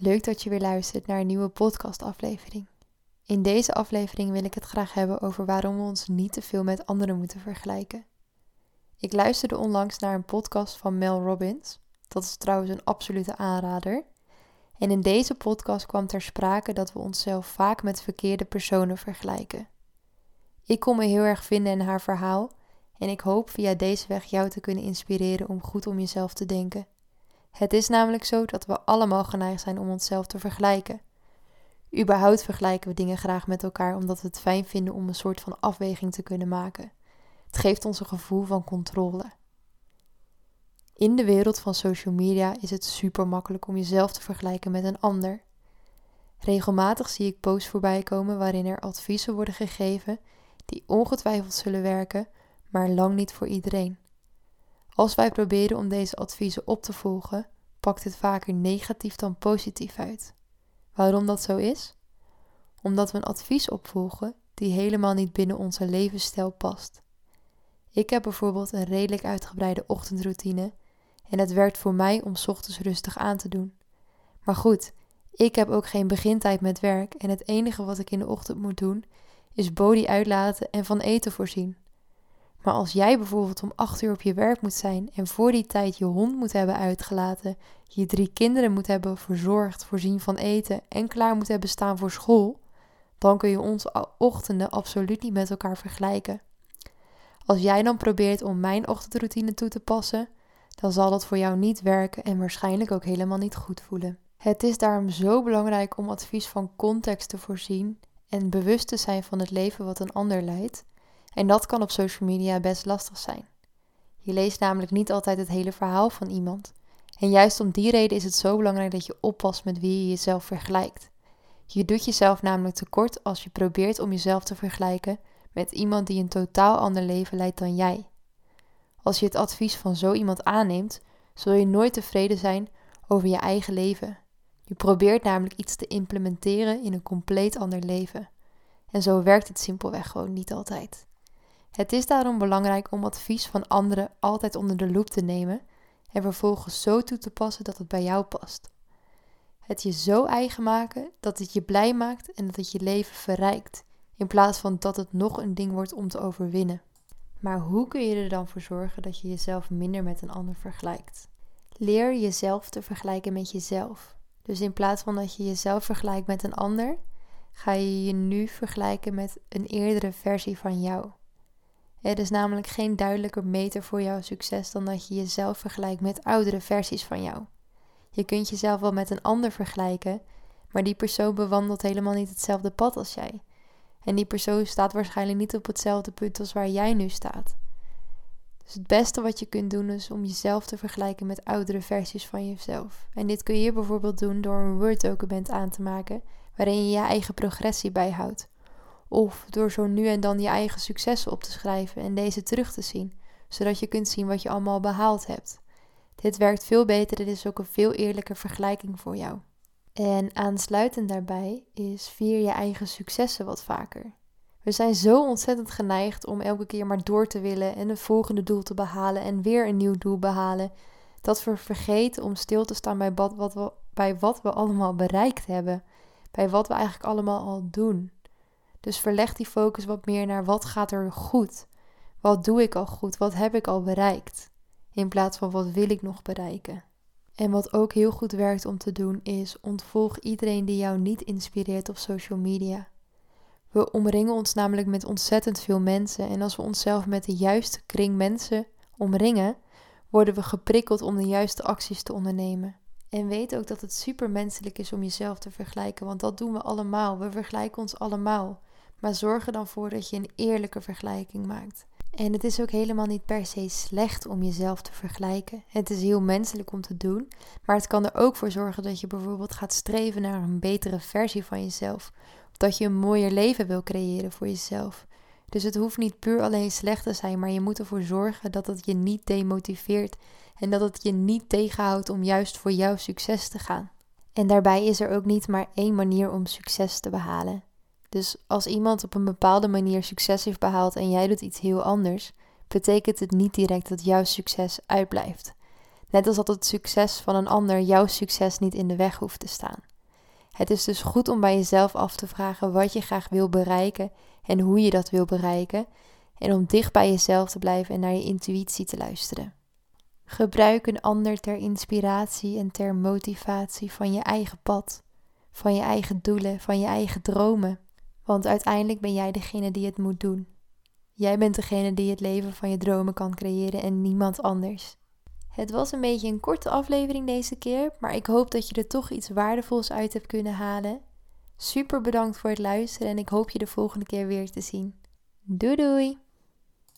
Leuk dat je weer luistert naar een nieuwe podcastaflevering. In deze aflevering wil ik het graag hebben over waarom we ons niet te veel met anderen moeten vergelijken. Ik luisterde onlangs naar een podcast van Mel Robbins. Dat is trouwens een absolute aanrader. En in deze podcast kwam ter sprake dat we onszelf vaak met verkeerde personen vergelijken. Ik kon me heel erg vinden in haar verhaal en ik hoop via deze weg jou te kunnen inspireren om goed om jezelf te denken. Het is namelijk zo dat we allemaal geneigd zijn om onszelf te vergelijken. Überhaupt vergelijken we dingen graag met elkaar omdat we het fijn vinden om een soort van afweging te kunnen maken. Het geeft ons een gevoel van controle. In de wereld van social media is het super makkelijk om jezelf te vergelijken met een ander. Regelmatig zie ik posts voorbij komen waarin er adviezen worden gegeven die ongetwijfeld zullen werken, maar lang niet voor iedereen. Als wij proberen om deze adviezen op te volgen, pakt het vaker negatief dan positief uit. Waarom dat zo is? Omdat we een advies opvolgen die helemaal niet binnen onze levensstijl past. Ik heb bijvoorbeeld een redelijk uitgebreide ochtendroutine en het werkt voor mij om ochtends rustig aan te doen. Maar goed, ik heb ook geen begintijd met werk en het enige wat ik in de ochtend moet doen is body uitlaten en van eten voorzien. Maar als jij bijvoorbeeld om acht uur op je werk moet zijn en voor die tijd je hond moet hebben uitgelaten, je drie kinderen moet hebben verzorgd, voorzien van eten en klaar moet hebben staan voor school, dan kun je onze ochtenden absoluut niet met elkaar vergelijken. Als jij dan probeert om mijn ochtendroutine toe te passen, dan zal dat voor jou niet werken en waarschijnlijk ook helemaal niet goed voelen. Het is daarom zo belangrijk om advies van context te voorzien en bewust te zijn van het leven wat een ander leidt. En dat kan op social media best lastig zijn. Je leest namelijk niet altijd het hele verhaal van iemand. En juist om die reden is het zo belangrijk dat je oppast met wie je jezelf vergelijkt. Je doet jezelf namelijk tekort als je probeert om jezelf te vergelijken met iemand die een totaal ander leven leidt dan jij. Als je het advies van zo iemand aanneemt, zul je nooit tevreden zijn over je eigen leven. Je probeert namelijk iets te implementeren in een compleet ander leven. En zo werkt het simpelweg gewoon niet altijd. Het is daarom belangrijk om advies van anderen altijd onder de loep te nemen en vervolgens zo toe te passen dat het bij jou past. Het je zo eigen maken dat het je blij maakt en dat het je leven verrijkt, in plaats van dat het nog een ding wordt om te overwinnen. Maar hoe kun je er dan voor zorgen dat je jezelf minder met een ander vergelijkt? Leer jezelf te vergelijken met jezelf. Dus in plaats van dat je jezelf vergelijkt met een ander, ga je je nu vergelijken met een eerdere versie van jou. Er is namelijk geen duidelijker meter voor jouw succes dan dat je jezelf vergelijkt met oudere versies van jou. Je kunt jezelf wel met een ander vergelijken, maar die persoon bewandelt helemaal niet hetzelfde pad als jij. En die persoon staat waarschijnlijk niet op hetzelfde punt als waar jij nu staat. Dus het beste wat je kunt doen is om jezelf te vergelijken met oudere versies van jezelf. En dit kun je bijvoorbeeld doen door een Word-document aan te maken waarin je je eigen progressie bijhoudt. Of door zo nu en dan je eigen successen op te schrijven en deze terug te zien, zodat je kunt zien wat je allemaal behaald hebt. Dit werkt veel beter, dit is ook een veel eerlijke vergelijking voor jou. En aansluitend daarbij is vier je eigen successen wat vaker. We zijn zo ontzettend geneigd om elke keer maar door te willen en een volgende doel te behalen en weer een nieuw doel behalen, dat we vergeten om stil te staan bij wat, wat we, bij wat we allemaal bereikt hebben, bij wat we eigenlijk allemaal al doen. Dus verleg die focus wat meer naar wat gaat er goed? Wat doe ik al goed? Wat heb ik al bereikt? In plaats van wat wil ik nog bereiken? En wat ook heel goed werkt om te doen is ontvolg iedereen die jou niet inspireert op social media. We omringen ons namelijk met ontzettend veel mensen en als we onszelf met de juiste kring mensen omringen, worden we geprikkeld om de juiste acties te ondernemen. En weet ook dat het supermenselijk is om jezelf te vergelijken, want dat doen we allemaal. We vergelijken ons allemaal. Maar zorg er dan voor dat je een eerlijke vergelijking maakt. En het is ook helemaal niet per se slecht om jezelf te vergelijken. Het is heel menselijk om te doen, maar het kan er ook voor zorgen dat je bijvoorbeeld gaat streven naar een betere versie van jezelf. Of dat je een mooier leven wil creëren voor jezelf. Dus het hoeft niet puur alleen slecht te zijn, maar je moet ervoor zorgen dat het je niet demotiveert en dat het je niet tegenhoudt om juist voor jouw succes te gaan. En daarbij is er ook niet maar één manier om succes te behalen. Dus als iemand op een bepaalde manier succes heeft behaald en jij doet iets heel anders, betekent het niet direct dat jouw succes uitblijft. Net als dat het succes van een ander jouw succes niet in de weg hoeft te staan. Het is dus goed om bij jezelf af te vragen wat je graag wil bereiken en hoe je dat wil bereiken. En om dicht bij jezelf te blijven en naar je intuïtie te luisteren. Gebruik een ander ter inspiratie en ter motivatie van je eigen pad, van je eigen doelen, van je eigen dromen. Want uiteindelijk ben jij degene die het moet doen. Jij bent degene die het leven van je dromen kan creëren en niemand anders. Het was een beetje een korte aflevering deze keer, maar ik hoop dat je er toch iets waardevols uit hebt kunnen halen. Super bedankt voor het luisteren en ik hoop je de volgende keer weer te zien. Doei doei!